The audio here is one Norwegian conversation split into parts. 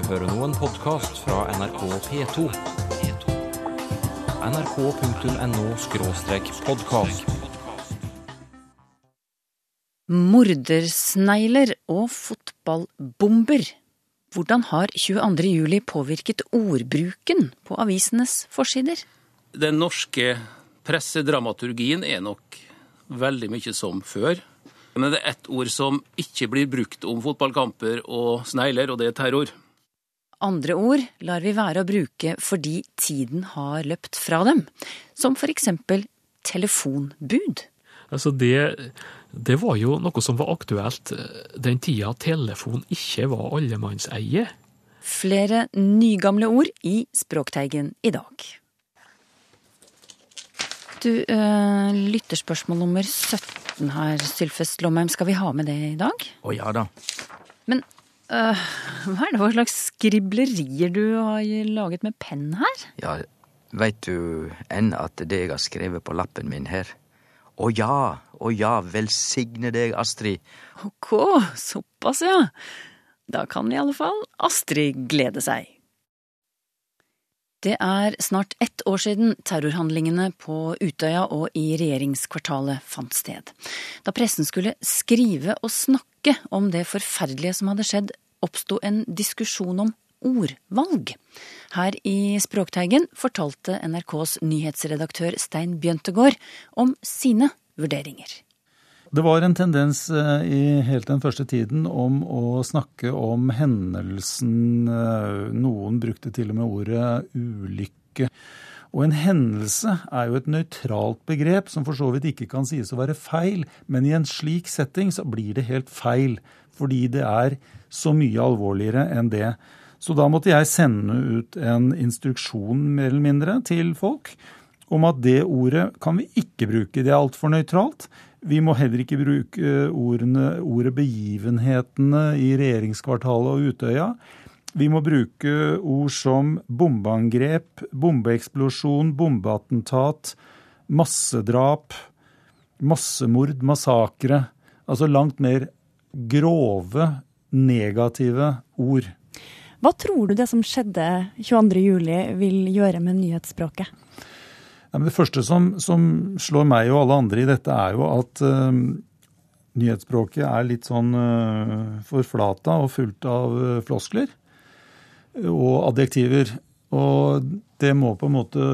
hører nå en podkast fra NRK P2. nrk.no-podkast. Mordersnegler og fotballbomber. Hvordan har 22. juli påvirket ordbruken på avisenes forsider? Den norske pressedramaturgien er nok veldig mye som før. Men det er ett ord som ikke blir brukt om fotballkamper og snegler, og det er terror. Andre ord lar vi være å bruke fordi tiden har løpt fra dem, som for eksempel telefonbud. Altså det, det var jo noe som var aktuelt den tida telefon ikke var allemannseie. Flere nygamle ord i Språkteigen i dag. Du, øh, lytterspørsmål nummer 17 her, Sylfest Lomheim. Skal vi ha med det i dag? Å ja da. Men uh, hva er det for slags skriblerier du har laget med penn her? Ja, veit du enn at det jeg har skrevet på lappen min her Å ja, å ja, velsigne deg, Astrid. Ok, såpass ja. Da kan i alle fall Astrid glede seg. Det er snart ett år siden terrorhandlingene på Utøya og i regjeringskvartalet fant sted. Da pressen skulle skrive og snakke om det forferdelige som hadde skjedd, oppsto en diskusjon om ordvalg. Her i Språkteigen fortalte NRKs nyhetsredaktør Stein Bjøntegård om sine vurderinger. Det var en tendens i helt den første tiden om å snakke om hendelsen Noen brukte til og med ordet ulykke. Og en hendelse er jo et nøytralt begrep som for så vidt ikke kan sies å være feil, men i en slik setting så blir det helt feil, fordi det er så mye alvorligere enn det. Så da måtte jeg sende ut en instruksjon mer eller mindre til folk om at det ordet kan vi ikke bruke, det er altfor nøytralt. Vi må heller ikke bruke ordene, ordet begivenhetene i regjeringskvartalet og Utøya. Vi må bruke ord som bombeangrep, bombeeksplosjon, bombeattentat, massedrap, massemord, massakre. Altså langt mer grove, negative ord. Hva tror du det som skjedde 22.07 vil gjøre med nyhetsspråket? Ja, det første som, som, slår meg og alle andre i dette, er jo at uh, nyhetsspråket er litt sånn uh, forflata og fullt av uh, floskler og adjektiver. Og det må på en måte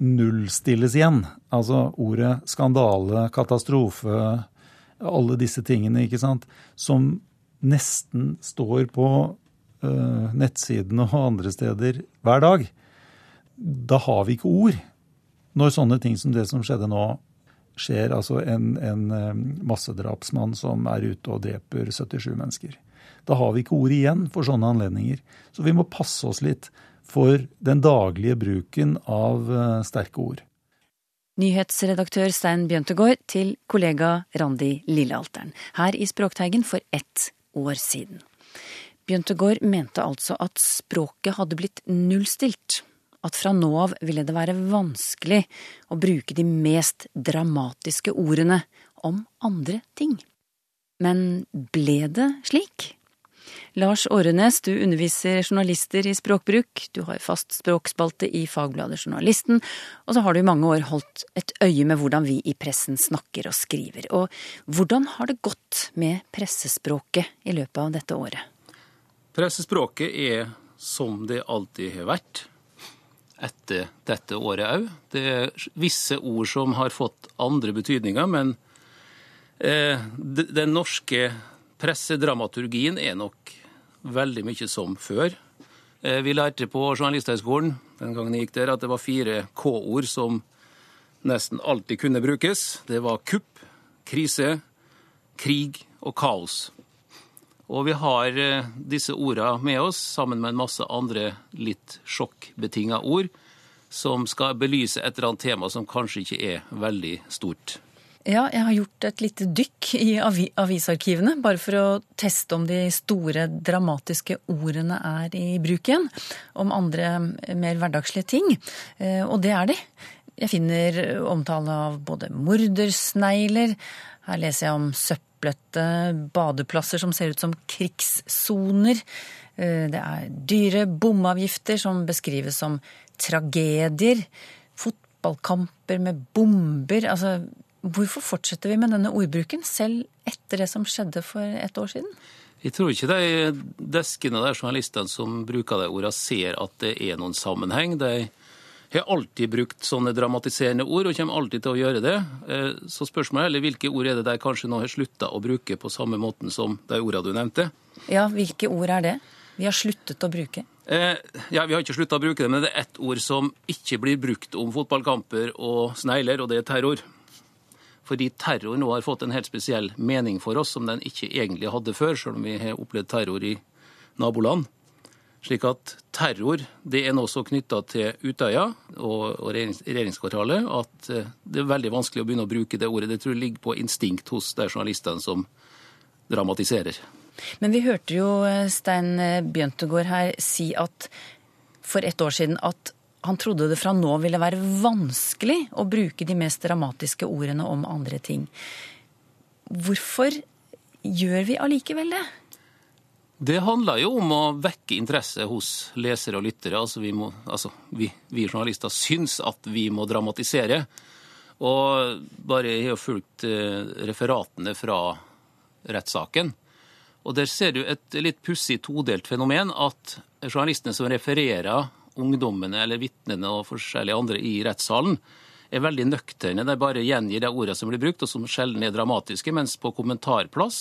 nullstilles igjen. Altså ordet skandale, katastrofe, alle disse tingene, ikke sant, som nesten står på nettsidene og andre steder hver dag. Da har vi ikke ord når sånne ting som det som skjedde nå, skjer, altså en, en massedrapsmann som er ute og dreper 77 mennesker. Da har vi ikke ord igjen for sånne anledninger. Så vi må passe oss litt for den daglige bruken av sterke ord. Nyhetsredaktør Stein Bjøntegård til kollega Randi Lillealteren, her i Språkteigen for ett år siden. Bjøntegård mente altså at språket hadde blitt nullstilt at fra nå av ville det være vanskelig å bruke de mest dramatiske ordene om andre ting. Men ble det slik? Lars Årenes, du underviser journalister i språkbruk, du har fast språkspalte i fagbladet Journalisten, og så har du i mange år holdt et øye med hvordan vi i pressen snakker og skriver. Og hvordan har det gått med pressespråket i løpet av dette året? Pressespråket er som det alltid har vært etter dette året òg. Det er visse ord som har fått andre betydninger, men eh, den norske pressedramaturgien er nok veldig mye som før. Eh, vi lærte på Journalisthøgskolen den gangen jeg gikk der, at det var fire K-ord som nesten alltid kunne brukes. Det var kupp, krise, krig og kaos. Og vi har disse ordene med oss, sammen med en masse andre litt sjokkbetinga ord, som skal belyse et eller annet tema som kanskje ikke er veldig stort. Ja, jeg har gjort et lite dykk i avisarkivene, bare for å teste om de store, dramatiske ordene er i bruk igjen. Om andre, mer hverdagslige ting. Og det er de. Jeg finner omtale av både mordersnegler, her leser jeg om søppel søplete badeplasser som ser ut som krigssoner. Eh, Det er dyre bomavgifter som beskrives som tragedier. Fotballkamper med bomber. Altså, hvorfor fortsetter vi med denne ordbruken, selv etter det som skjedde for et år siden? Jeg tror ikke de deskene der journalistene som bruker de ordene, ser at det er noen sammenheng. De har alltid brukt sånne dramatiserende ord, og kommer alltid til å gjøre det. Eh, Så spørsmålet er heller hvilke ord er det de kanskje nå har slutta å bruke på samme måten som de ordene du nevnte. Ja, hvilke ord er det? Vi har sluttet å bruke. Eh, ja, Vi har ikke slutta å bruke det, men det er ett ord som ikke blir brukt om fotballkamper og snegler, og det er terror. Fordi terror nå har fått en helt spesiell mening for oss som den ikke egentlig hadde før, selv om vi har opplevd terror i naboland. Slik at terror det er nå så knytta til Utøya og, og regjerings, regjeringskvartalet at eh, det er veldig vanskelig å begynne å bruke det ordet. Det tror jeg ligger på instinkt hos de journalistene som dramatiserer. Men vi hørte jo eh, Stein Bjøntegård her si at for et år siden at han trodde det fra nå ville være vanskelig å bruke de mest dramatiske ordene om andre ting. Hvorfor gjør vi allikevel det? Det handler jo om å vekke interesse hos lesere og lyttere. Altså vi, må, altså vi, vi journalister syns at vi må dramatisere. Og bare jeg har fulgt eh, referatene fra rettssaken. Og der ser du et litt pussig todelt fenomen at journalistene som refererer ungdommene eller vitnene og forskjellige andre i rettssalen, er veldig nøkterne. De bare gjengir de ordene som blir brukt, og som sjelden er dramatiske. Mens på kommentarplass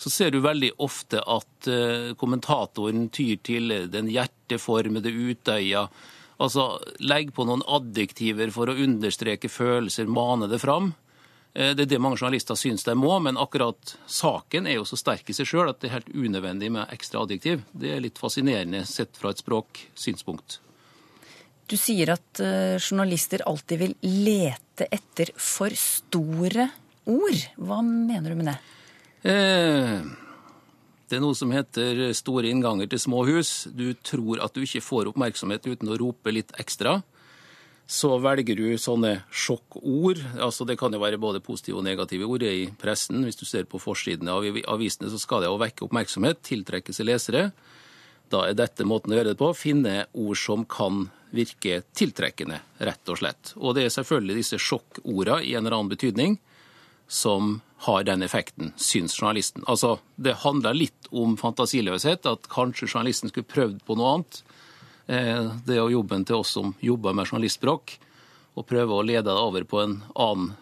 så ser du veldig ofte at eh, kommentatoren tyr til den hjerteformede Utøya. Altså legg på noen adjektiver for å understreke følelser, mane det fram. Eh, Det er det mange journalister syns de må, men akkurat saken er jo så sterk i seg sjøl at det er helt unødvendig med ekstra adjektiv. Det er litt fascinerende sett fra et språksynspunkt. Du sier at eh, journalister alltid vil lete etter for store ord. Hva mener du med det? Eh, Det er noe som heter store innganger til små hus. Du tror at du ikke får oppmerksomhet uten å rope litt ekstra. Så velger du sånne sjokkord. altså Det kan jo være både positive og negative ord i pressen. Hvis du ser på forsidene av avisene, så skal det jo vekke oppmerksomhet, tiltrekke seg lesere. Da er dette måten å gjøre det på. Finne ord som kan virke tiltrekkende, rett og slett. Og det er selvfølgelig disse sjokkorda i en eller annen betydning som har den effekten, syns journalisten. Altså, Det handler litt om fantasiløshet, at kanskje journalisten skulle prøvd på noe annet. Eh, Det er jo jobben til oss som jobber med journalistspråk, å prøve å lede det over på en annen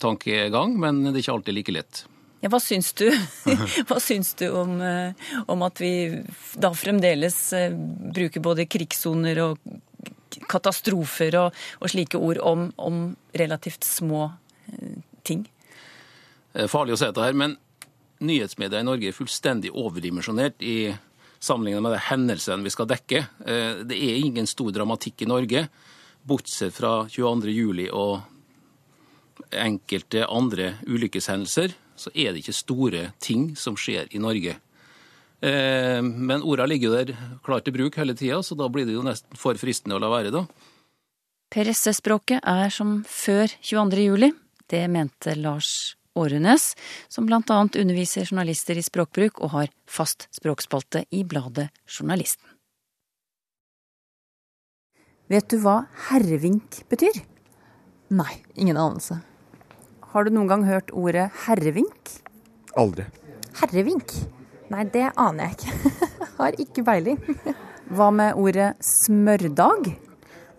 tankegang, men det er ikke alltid like lett. Ja, hva syns du, hva syns du om, eh, om at vi da fremdeles eh, bruker både krigssoner og katastrofer og, og slike ord om, om relativt små ting? Det er farlig å si dette her, men nyhetsmedia i Norge er fullstendig overdimensjonert i sammenlignet med de hendelsene vi skal dekke. Eh, Det er ingen stor dramatikk i Norge, bortsett fra 22. juli og enkelte andre ulykkeshendelser, så er det ikke store ting som skjer i Norge. Eh, Men orda ligger jo der klar til bruk hele tida, så da blir det jo nesten for fristende å la være, da. Pressespråket er som før 22. juli. Det mente Lars Årenes, som annet underviser journalister i språkbruk og har fast språkspalte i bladet Journalisten. Vet du hva herrevink betyr? Nei, ingen anelse. Har du noen gang hørt ordet herrevink? Aldri. Herrevink? Nei, det aner jeg ikke. Har ikke peiling. Hva med ordet smørdag?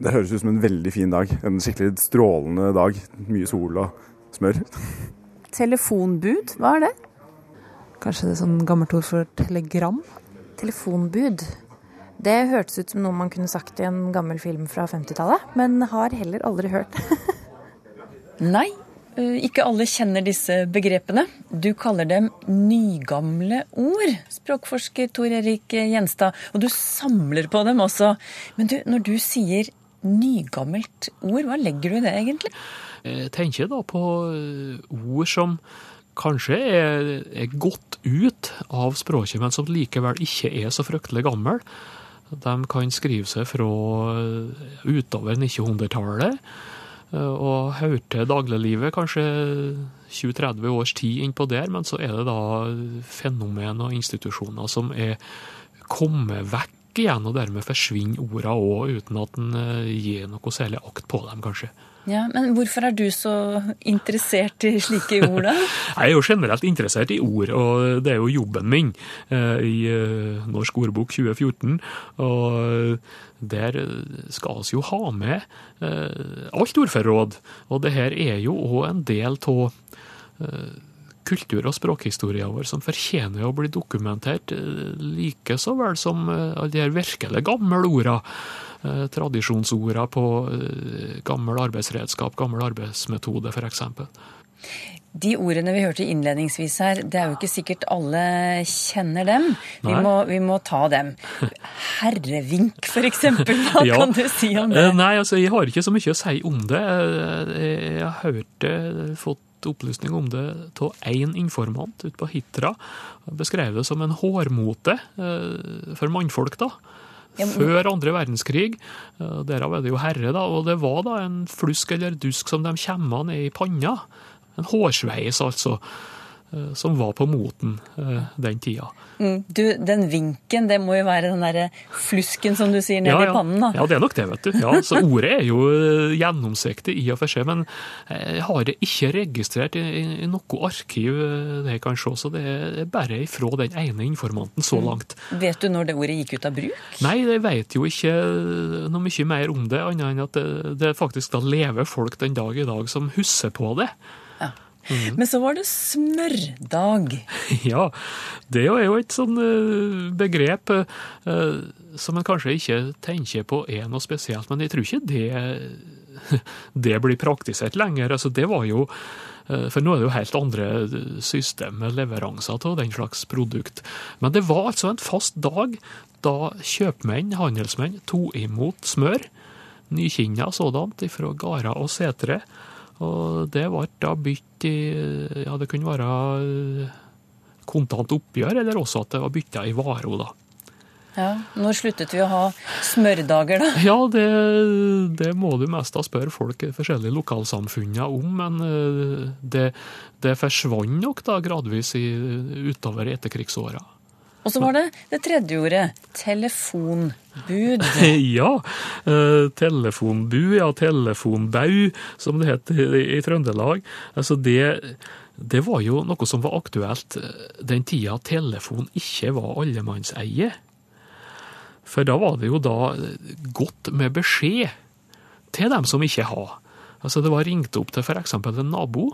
Det høres ut som en veldig fin dag. En skikkelig strålende dag. Mye sol og smør. Telefonbud, hva er det? Kanskje det er sånn gammelt ord for telegram? Telefonbud. Det hørtes ut som noe man kunne sagt i en gammel film fra 50-tallet, men har heller aldri hørt. Nei, eh, ikke alle kjenner disse begrepene. Du kaller dem nygamle ord, språkforsker Tor Erik Gjenstad. Og du samler på dem også. Men du, når du sier nygammelt ord, hva legger du i det egentlig? Jeg tenker da på eh, ord som kanskje er, er gått ut av språket, men som likevel ikke er så fryktelig gammel. De kan skrive seg fra eh, utover 1900-tallet eh, og høre til dagliglivet kanskje 20-30 års tid innpå der, men så er det da fenomen og institusjoner som er kommet vekk igjen, og dermed forsvinner ordene òg, uten at en eh, gir noe særlig akt på dem, kanskje. Ja, Men hvorfor er du så interessert i slike ord, da? Jeg er jo generelt interessert i ord, og det er jo jobben min eh, i eh, Norsk ordbok 2014. Og der skal vi jo ha med eh, alt ordforråd, og det her er jo òg en del av kultur- og språkhistoria vår som fortjener å bli dokumentert, like så vel som alle de her virkelig gamle orda. Eh, tradisjonsorda på eh, gammel arbeidsredskap, gammel arbeidsmetode f.eks. De ordene vi hørte innledningsvis her, det er jo ikke sikkert alle kjenner dem. Vi, må, vi må, ta dem. Herrevink, f.eks. Hva ja. kan du si om det? Eh, nei, altså, jeg har ikke så mye å si om det. Jeg har hørt det, fått opplysning om det av én informant ute på Hitra. Beskrev det som en hårmote for mannfolk, da. Før andre verdenskrig. Derav er det jo herre, da. Og det var da en flusk eller dusk som de kommer ned i panna. En hårsveis, altså. Eh, som var på moten eh, den tida. Mm. Du, Den vinken, det må jo være den derre flusken som du sier ned ja, ja. i pannen? da? Ja, det er nok det, vet du. Ja, så Ordet er jo eh, gjennomsiktig i og for seg, men jeg har det ikke registrert i, noe arkiv det jeg kan se, så det er bare ifra den ene informanten så mm. langt. Mm. Vet du når det ordet gikk ut av bruk? Nei, jeg vet jo ikke noe mye mer om det, annet enn at det, det faktisk da lever folk den dag i dag som husker på det. Mm. Men så var det smørdag. Ja, det er jo et sånn eh, begrep uh, som en kanskje ikke tenker på er noe spesielt, men jeg tror ikke det, det blir praktisert lenger. Altså, det var jo uh, for nå er det jo helt andre system med leveranser av den slags produkt. Men det var altså en fast dag da kjøpmenn, handelsmenn, tok imot smør, nykinna sådant, fra gårder og setre og det ble da bytt i Ja, det kunne være eh, kontant oppgjør, eller også at det var bytta i varo, da. Ja, Når sluttet vi å ha smørdager, da? Ja, det, det må du mest da spørre folk i forskjellige lokalsamfunn om. Men eh, det, det forsvant nok da gradvis i, utover etterkrigsåra. Og så var det det tredje ordet, telefonbud. ja, uh, telefonbu, ja, telefonbau, som det het i, i Trøndelag. Altså det, det var jo noe som var aktuelt eh, den tida telefon ikke var allemannseie. For da var det jo da godt med beskjed til dem som ikke har. Altså Det var ringt opp til f.eks. en nabo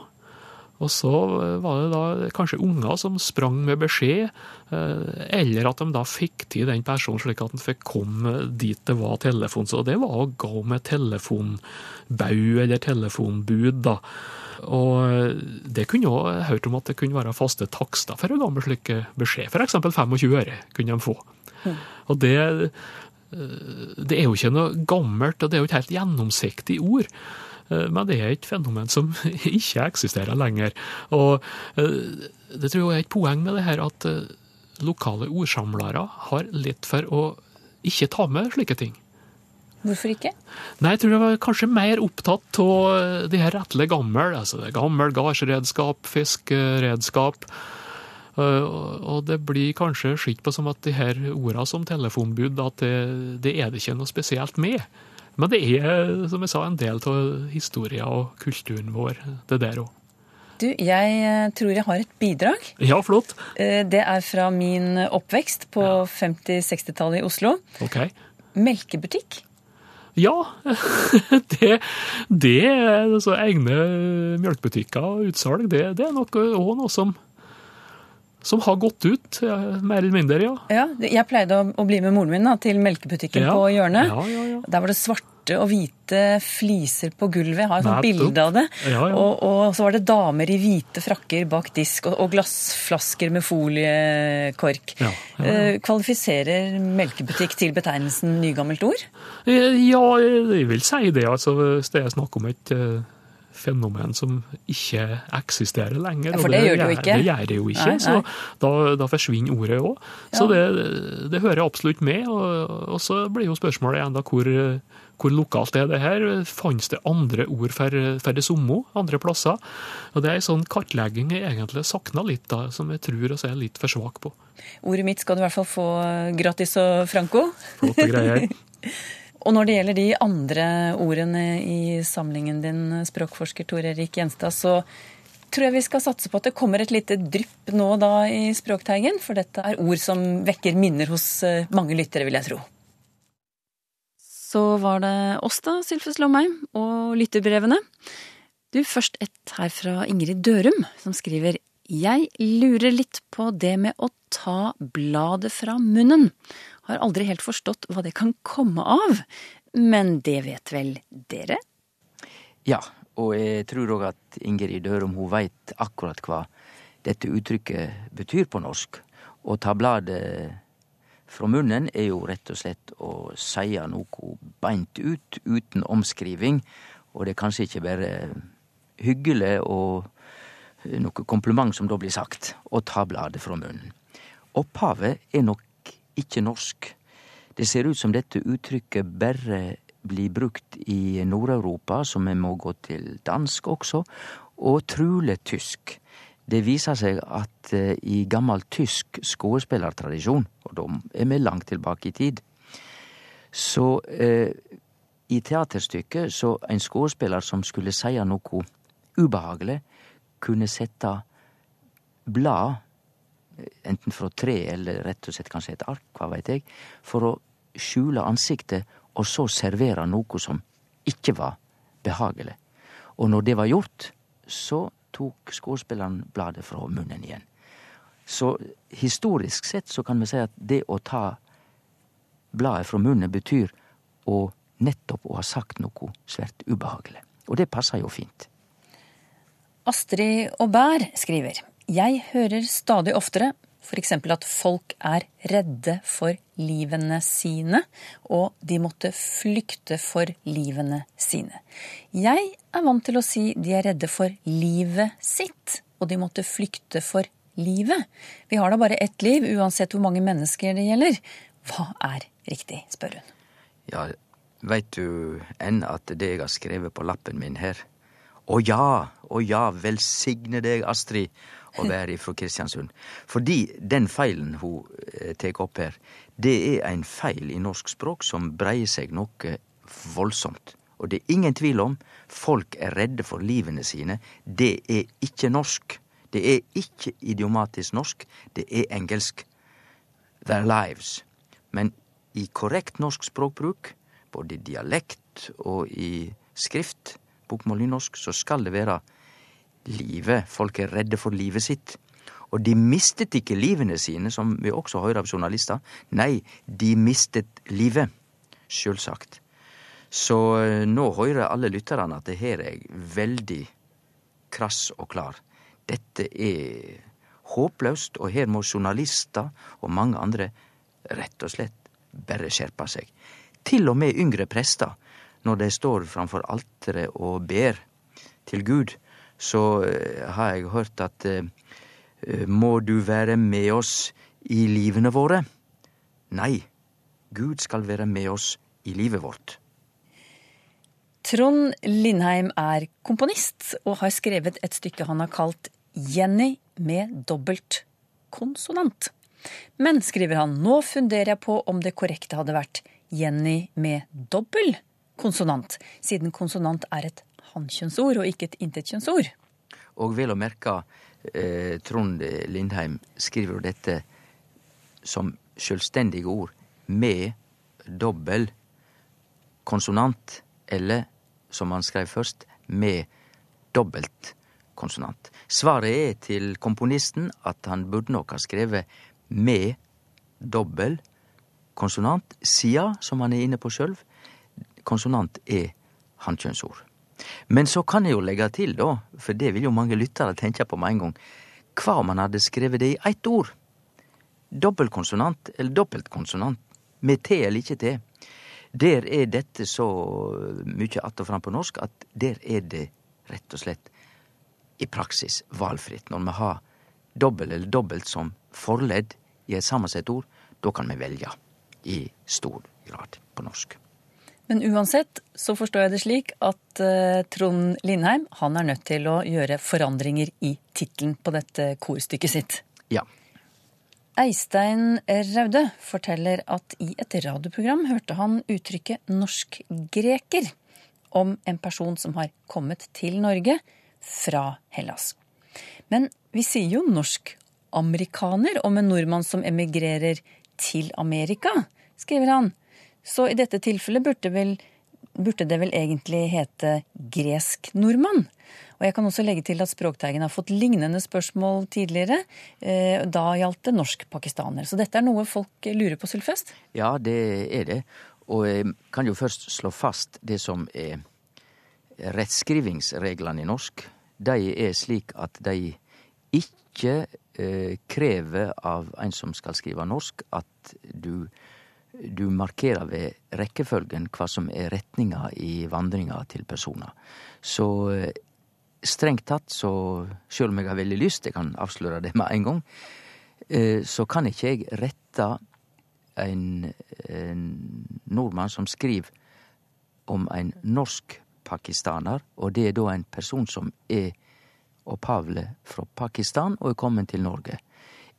og så eh, var det da kanskje unger som sprang med beskjed, eh, eller at de da fikk til den personen slik at han fikk komme dit det var telefon. Så det var å gå med telefonbau eller telefonbud, da. Og eh, det kunne jo hørt om at det kunne være faste takster for å gå med slike beskjed. F.eks. 25 øre kunne de få. Og det, det er jo ikke noe gammelt, og det er jo ikke helt gjennomsiktig ord. Eh, men det er et fenomen som ikke eksisterer lenger. Og eh, det tror jeg er et poeng med det her at eh, lokale ordsamlere har lett for å ikke ta med slike ting. Hvorfor ikke? Nei, Jeg tror jeg var kanskje mer opptatt av de her rettelig gamle. Altså gammel gardsredskap, fiskeredskap. Og det blir kanskje sett på som at de her ordene som telefonbud, at det, det er det ikke noe spesielt med. Men det er, som jeg sa, en del av historien og kulturen vår, det der òg. Du, jeg eh, tror jeg har et bidrag. Ja, flott. Eh, det er fra min oppvekst på ja. 50-60-tallet i Oslo. Ok. Melkebutikk. Ja, det, det altså egne melkebutikker og utsalg. Det, det er nok òg noe som som har gått ut, mer eller mindre, ja. ja jeg pleide å, å bli med moren min da, til melkebutikken ja. på hjørnet. Ja, ja, ja. Der var det svarte og hvite fliser på gulvet. Jeg har et sånt bilde av det. Og, og, så var det damer i hvite frakker bak disk, og, og glassflasker med foliekork. Eh, Kvalifiserer melkebutikk til betegnelsen nygammelt ord? Eh, ja, jeg vil si det. altså det er snakk om et, eh, fenomen som ikke eksisterer lenger. Ja, for det, det gjør det jo ikke. Det gjør det jo ikke, nei, nei. så da, da, forsvinner ordet òg. Så ja. det, det, hører absolutt med. Og, og, så blir jo spørsmålet enda hvor, hvor lokalt er det her? Fantes det andre ord for, for det samme andre plasser? Og Det er en sånn kartlegging jeg egentlig savna litt, da, som jeg tror vi er litt for svak på. Ordet mitt skal du i hvert fall få gratis og franco. Flotte greier. Og når det gjelder de andre ordene i samlingen din, språkforsker Tor Erik Gjenstad, så tror jeg vi skal satse på at det kommer et lite drypp nå da i Språkteigen, for dette er ord som vekker minner hos eh, mange lyttere, vil jeg tro. Så var det oss da, Sylfus Lomheim, og lytterbrevene. Du, først et her fra Ingrid Dørum, som skriver Jeg lurer litt på det med å ta bladet fra munnen. Har aldri helt forstått hva det kan komme av. Men det vet vel dere? Ja, og jeg tror òg at Ingrid Dørum hun veit akkurat hva dette uttrykket betyr på norsk. Å ta bladet fra munnen er jo rett og slett å seie noe beint ut, uten omskriving. Og det er kanskje ikke bare hyggelig og noe kompliment som da blir sagt, å ta bladet fra munnen. Opphavet er nok ikke norsk. Det ser ut som dette uttrykket bare blir brukt i Nord-Europa, så vi må gå til dansk også, og truleg tysk. Det viser seg at uh, i gammel tysk skuespillertradisjon, og da er vi langt tilbake i tid, så eh, i teaterstykket så en skuespiller som skulle seie noe ubehageleg, kunne sette blad enten fra tre eller rett og slett kanskje et ark, hva veit jeg, for å skjule ansiktet og så servere noe som ikke var behagelig. Og når det var gjort, så tok skuespilleren bladet fra munnen igjen. Så historisk sett så kan vi si at det å ta bladet fra munnen betyr å nettopp å ha sagt noe svært ubehagelig. Og det passer jo fint. Astrid Aubert skriver jeg hører stadig oftere f.eks. at folk er redde for livene sine, og de måtte flykte for livene sine. Jeg er vant til å si de er redde for livet sitt, og de måtte flykte for livet. Vi har da bare ett liv, uansett hvor mange mennesker det gjelder. Hva er riktig, spør hun. Ja, veit du enn at det jeg har skrevet på lappen min her Å ja, å ja, velsigne deg, Astrid å være ifra Kristiansund. Fordi den feilen hun tar opp her, det er en feil i norsk språk som breier seg noe voldsomt. Og det er ingen tvil om, folk er redde for livene sine. Det er ikke norsk. Det er ikke idiomatisk norsk, det er engelsk. Their lives. Men i korrekt norsk språkbruk, både i dialekt og i skrift, bokmål nynorsk, så skal det være livet. Folk er redde for livet sitt. Og de mistet ikke livene sine, som vi også hører av journalister. Nei, de mistet livet. Sjølsagt. Så eh, nå hører alle lytterne at det her er veldig krass og klar. Dette er håpløst, og her må journalister og mange andre rett og slett bare skjerpe seg. Til og med yngre prester, når de står framfor alteret og ber til Gud, så eh, har jeg hørt at eh, eh, må du være med oss i livene våre? Nei, Gud skal være med oss i livet vårt. Trond Lindheim er komponist og har skrevet et stykke han har kalt Jenny med dobbelt konsonant. Men, skriver han, nå funderer jeg på om det korrekte hadde vært Jenny med dobbel konsonant, siden konsonant er et hankjønnsord og ikke et intetkjønnsord. Og vel å merke, eh, Trond Lindheim skriver jo dette som selvstendige ord med dobbel konsonant, eller som han skrev først, med dobbelt konsonant. Svaret er til komponisten at han burde nok ha skrevet med dobbel konsonant, sida, som han er inne på sjølv, konsonant er hannkjønnsord. Men så kan jeg jo legge til, da, for det vil jo mange lyttere tenke på med en gang, hva om man hadde skrevet det i ett ord? Dobbeltkonsonant eller dobbeltkonsonant, med T eller ikke T. Der er dette så mye att og fram på norsk at der er det rett og slett i praksis valgfritt. Når vi har dobbelt eller dobbelt som forledd i et sammensett ord, da kan vi velge i stor grad på norsk. Men uansett så forstår jeg det slik at uh, Trond Lindheim han er nødt til å gjøre forandringer i tittelen på dette korstykket sitt. Ja. Eistein Raude forteller at i et radioprogram hørte han uttrykket norsk-greker om en person som har kommet til Norge fra Hellas. Men vi sier jo norsk-amerikaner om en nordmann som emigrerer til Amerika, skriver han. Så i dette tilfellet burde, vel, burde det vel egentlig hete gresk nordmann. Og jeg kan også legge til at Språkteigen har fått lignende spørsmål tidligere. Eh, da gjaldt det norsk-pakistaner. Så dette er noe folk lurer på, Sylfest? Ja, det er det. Og jeg kan jo først slå fast det som er rettskrivingsreglene i norsk. De er slik at de ikke eh, krever av en som skal skrive norsk, at du du markerer ved rekkefølgen hva som er retninga i vandringa til personer. Så eh, strengt tatt, så sjøl om jeg har veldig lyst, jeg kan avsløre det med en gang, eh, så kan ikke jeg rette en, en nordmann som skriver om en norsk pakistaner, og det er da en person som er opphavlig fra Pakistan og er kommet til Norge.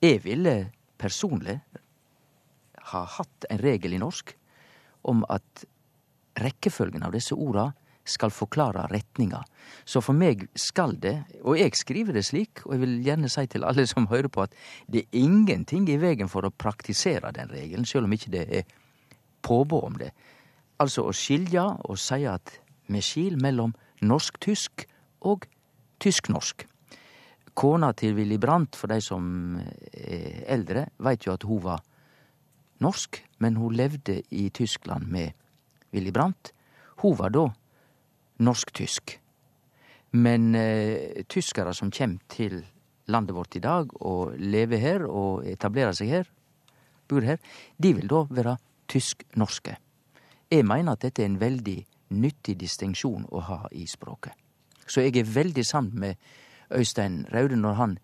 Jeg ville personlig har hatt en regel i norsk om at rekkefølgen av disse orda skal forklare retninga. Så for meg skal det, og jeg skriver det slik, og jeg vil gjerne si til alle som hører på, at det er ingenting i veien for å praktisere den regelen, sjøl om ikke det er påbud om det. Altså å skilje og si at vi skil mellom norsk-tysk og tysk-norsk. Kona til Willy Brandt, for de som er eldre, veit jo at hun var norsk, men hun levde i Tyskland med Willy Brandt. Hun var da norsk-tysk. Men eh, tyskere som kommer til landet vårt i dag og lever her og etablerer seg her, bor her, de vil da være tysk-norske. Jeg mener at dette er en veldig nyttig distinksjon å ha i språket. Så jeg er veldig sammen med Øystein Raude når han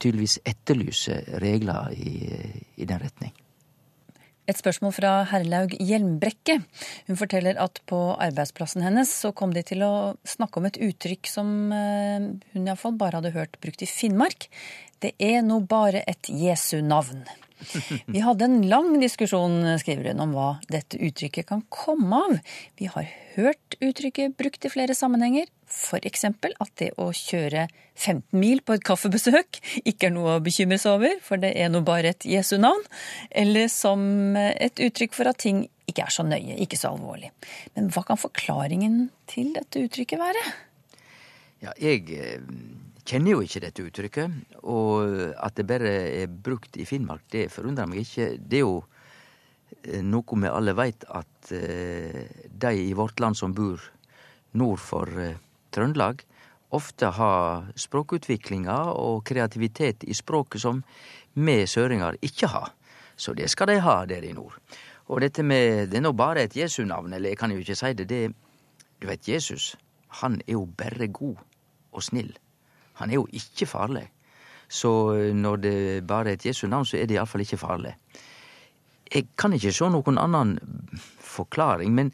tydeligvis etterlyser regler i, i den retning. Et spørsmål fra Herlaug Hjelmbrekke. Hun forteller at på arbeidsplassen hennes så kom de til å snakke om et uttrykk som eh, hun iallfall bare hadde hørt brukt i Finnmark. Det er nå bare et Jesu navn. Vi hadde en lang diskusjon, skriver hun, om hva dette uttrykket kan komme av. Vi har hørt uttrykket brukt i flere sammenhenger, f.eks. at det å kjøre 15 mil på et kaffebesøk ikke er noe å bekymre seg over, for det er nå bare et Jesu navn. Eller som et uttrykk for at ting ikke er så nøye, ikke så alvorlig. Men hva kan forklaringen til dette uttrykket være? Ja, jeg eh, kjenner jo ikke dette uttrykket. Og at det bare er brukt i Finnmark, det forundrer meg ikke. Det er jo eh, noe vi alle veit, at eh, de i vårt land som bor nord for Trøndelag, ofte har språkutviklinga og kreativitet i språket som vi søringer ikke har. Så det skal de ha der i nord. Og dette med Det er nå bare et Jesu-navn, eller jeg kan jo ikke si det. det du vet, Jesus, han er jo bare god og snill. Han er jo ikke farlig. Så eh, når det bare er et Jesu navn, så er det iallfall ikke farlig. Jeg kan ikke se noen annen forklaring, men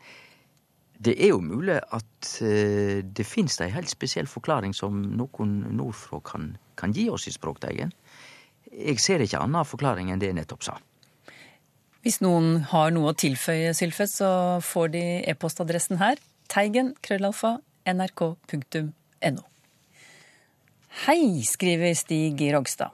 det er jo mulig at uh, det finnes ei helt spesiell forklaring som noen nordfra kan, kan gi oss i Språkteigen. Jeg ser ikke annen forklaring enn det jeg nettopp sa. Hvis noen har noe å tilføye, Sylfet, så får de e-postadressen her. Teigen, krøllalfa, nrk.no. Hei, skriver Stig Rogstad.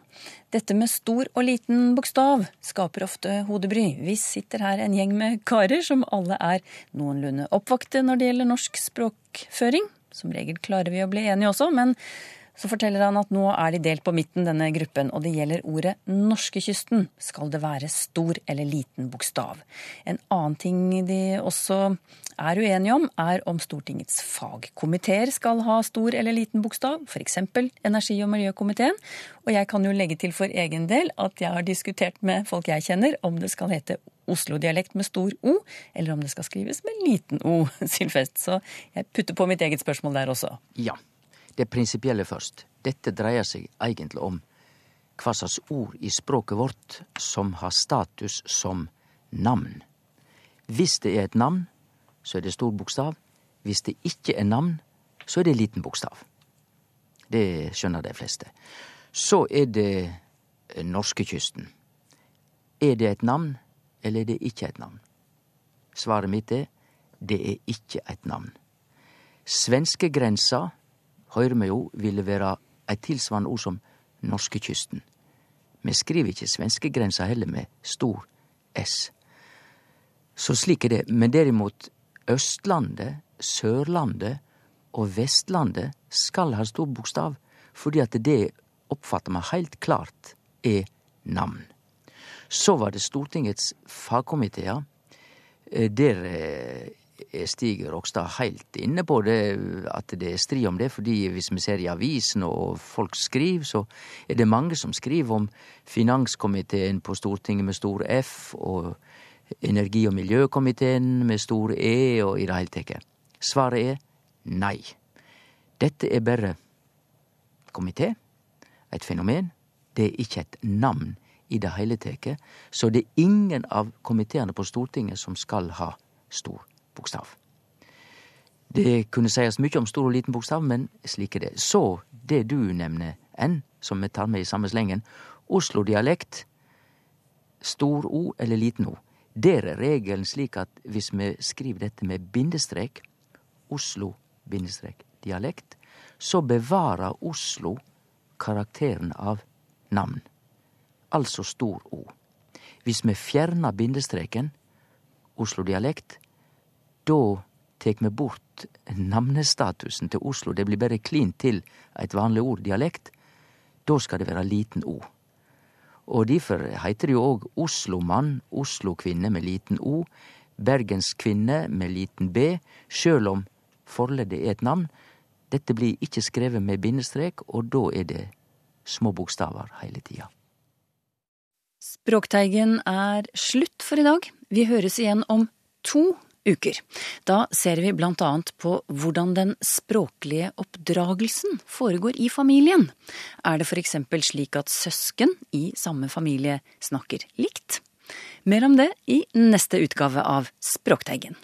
Dette med stor og liten bokstav skaper ofte hodebry. Vi sitter her en gjeng med karer som alle er noenlunde oppvakte når det gjelder norsk språkføring. Som regel klarer vi å bli enige også, men så forteller han at nå er de delt på midten, denne gruppen, og det gjelder ordet norskekysten. Skal det være stor eller liten bokstav? En annen ting de også er uenige om, er om Stortingets fagkomiteer skal ha stor eller liten bokstav, f.eks. energi- og miljøkomiteen. Og jeg kan jo legge til for egen del at jeg har diskutert med folk jeg kjenner, om det skal hete Oslo-dialekt med stor O, eller om det skal skrives med liten O, Sylfest. Så jeg putter på mitt eget spørsmål der også. Ja. Det prinsipielle først. Dette dreier seg egentlig om hva slags ord i språket vårt som har status som navn. Hvis det er et navn, så er det stor bokstav. Hvis det ikke er navn, så er det liten bokstav. Det skjønner de fleste. Så er det norskekysten. Er det et navn, eller er det ikke et navn? Svaret mitt er det er ikke et navn. Svenskegrensa, høyrer me jo, ville være eit tilsvarande ord som norskekysten. Vi skriver ikke svenskegrensa heller med stor S. Så slik er det. Men derimot Østlandet, Sørlandet og Vestlandet skal ha stor bokstav, fordi at det oppfatter me heilt klart er navn. Så var det Stortingets fagkomiteer. Eh, der eh, Stig Rokstad heilt inne på det, at det er strid om det. fordi hvis vi ser i avisen og folk skriver, så er det mange som skriver om finanskomiteen på Stortinget med stor F, og energi- og miljøkomiteen med stor E, og i det hele tatt. Svaret er nei. Dette er bare komité, et fenomen. Det er ikke et navn i det hele tatt. Så det er ingen av komiteene på Stortinget som skal ha stor bokstav. Det kunne sies mye om stor og liten bokstav, men slik er det. Så det du nevner, N, som vi tar med i samme slengen, Oslo-dialekt, stor O eller liten O. Der er regelen slik at hvis vi skriver dette med bindestrek, Oslo-dialekt, så bevarer Oslo karakteren av navn. Altså stor O. Hvis vi fjerner bindestreken, Oslo-dialekt, da tek vi bort namnestatusen til Oslo. Det blir bare klint til eit vanlig ord, dialekt. Da skal det være liten O. Og difor heiter det jo òg Oslomann, Oslo-kvinne med liten O, Bergenskvinne med liten B, sjøl om forleddet er et navn. Dette blir ikke skrevet med bindestrek, og da er det små bokstaver hele tida. Språkteigen er slutt for i dag. Vi høres igjen om to uker. Da ser vi annet på hvordan den språklige oppdragelsen foregår i familien. Er det eksempel slik at søsken i samme familie snakker likt? Mer om det i neste utgave av Språkteigen.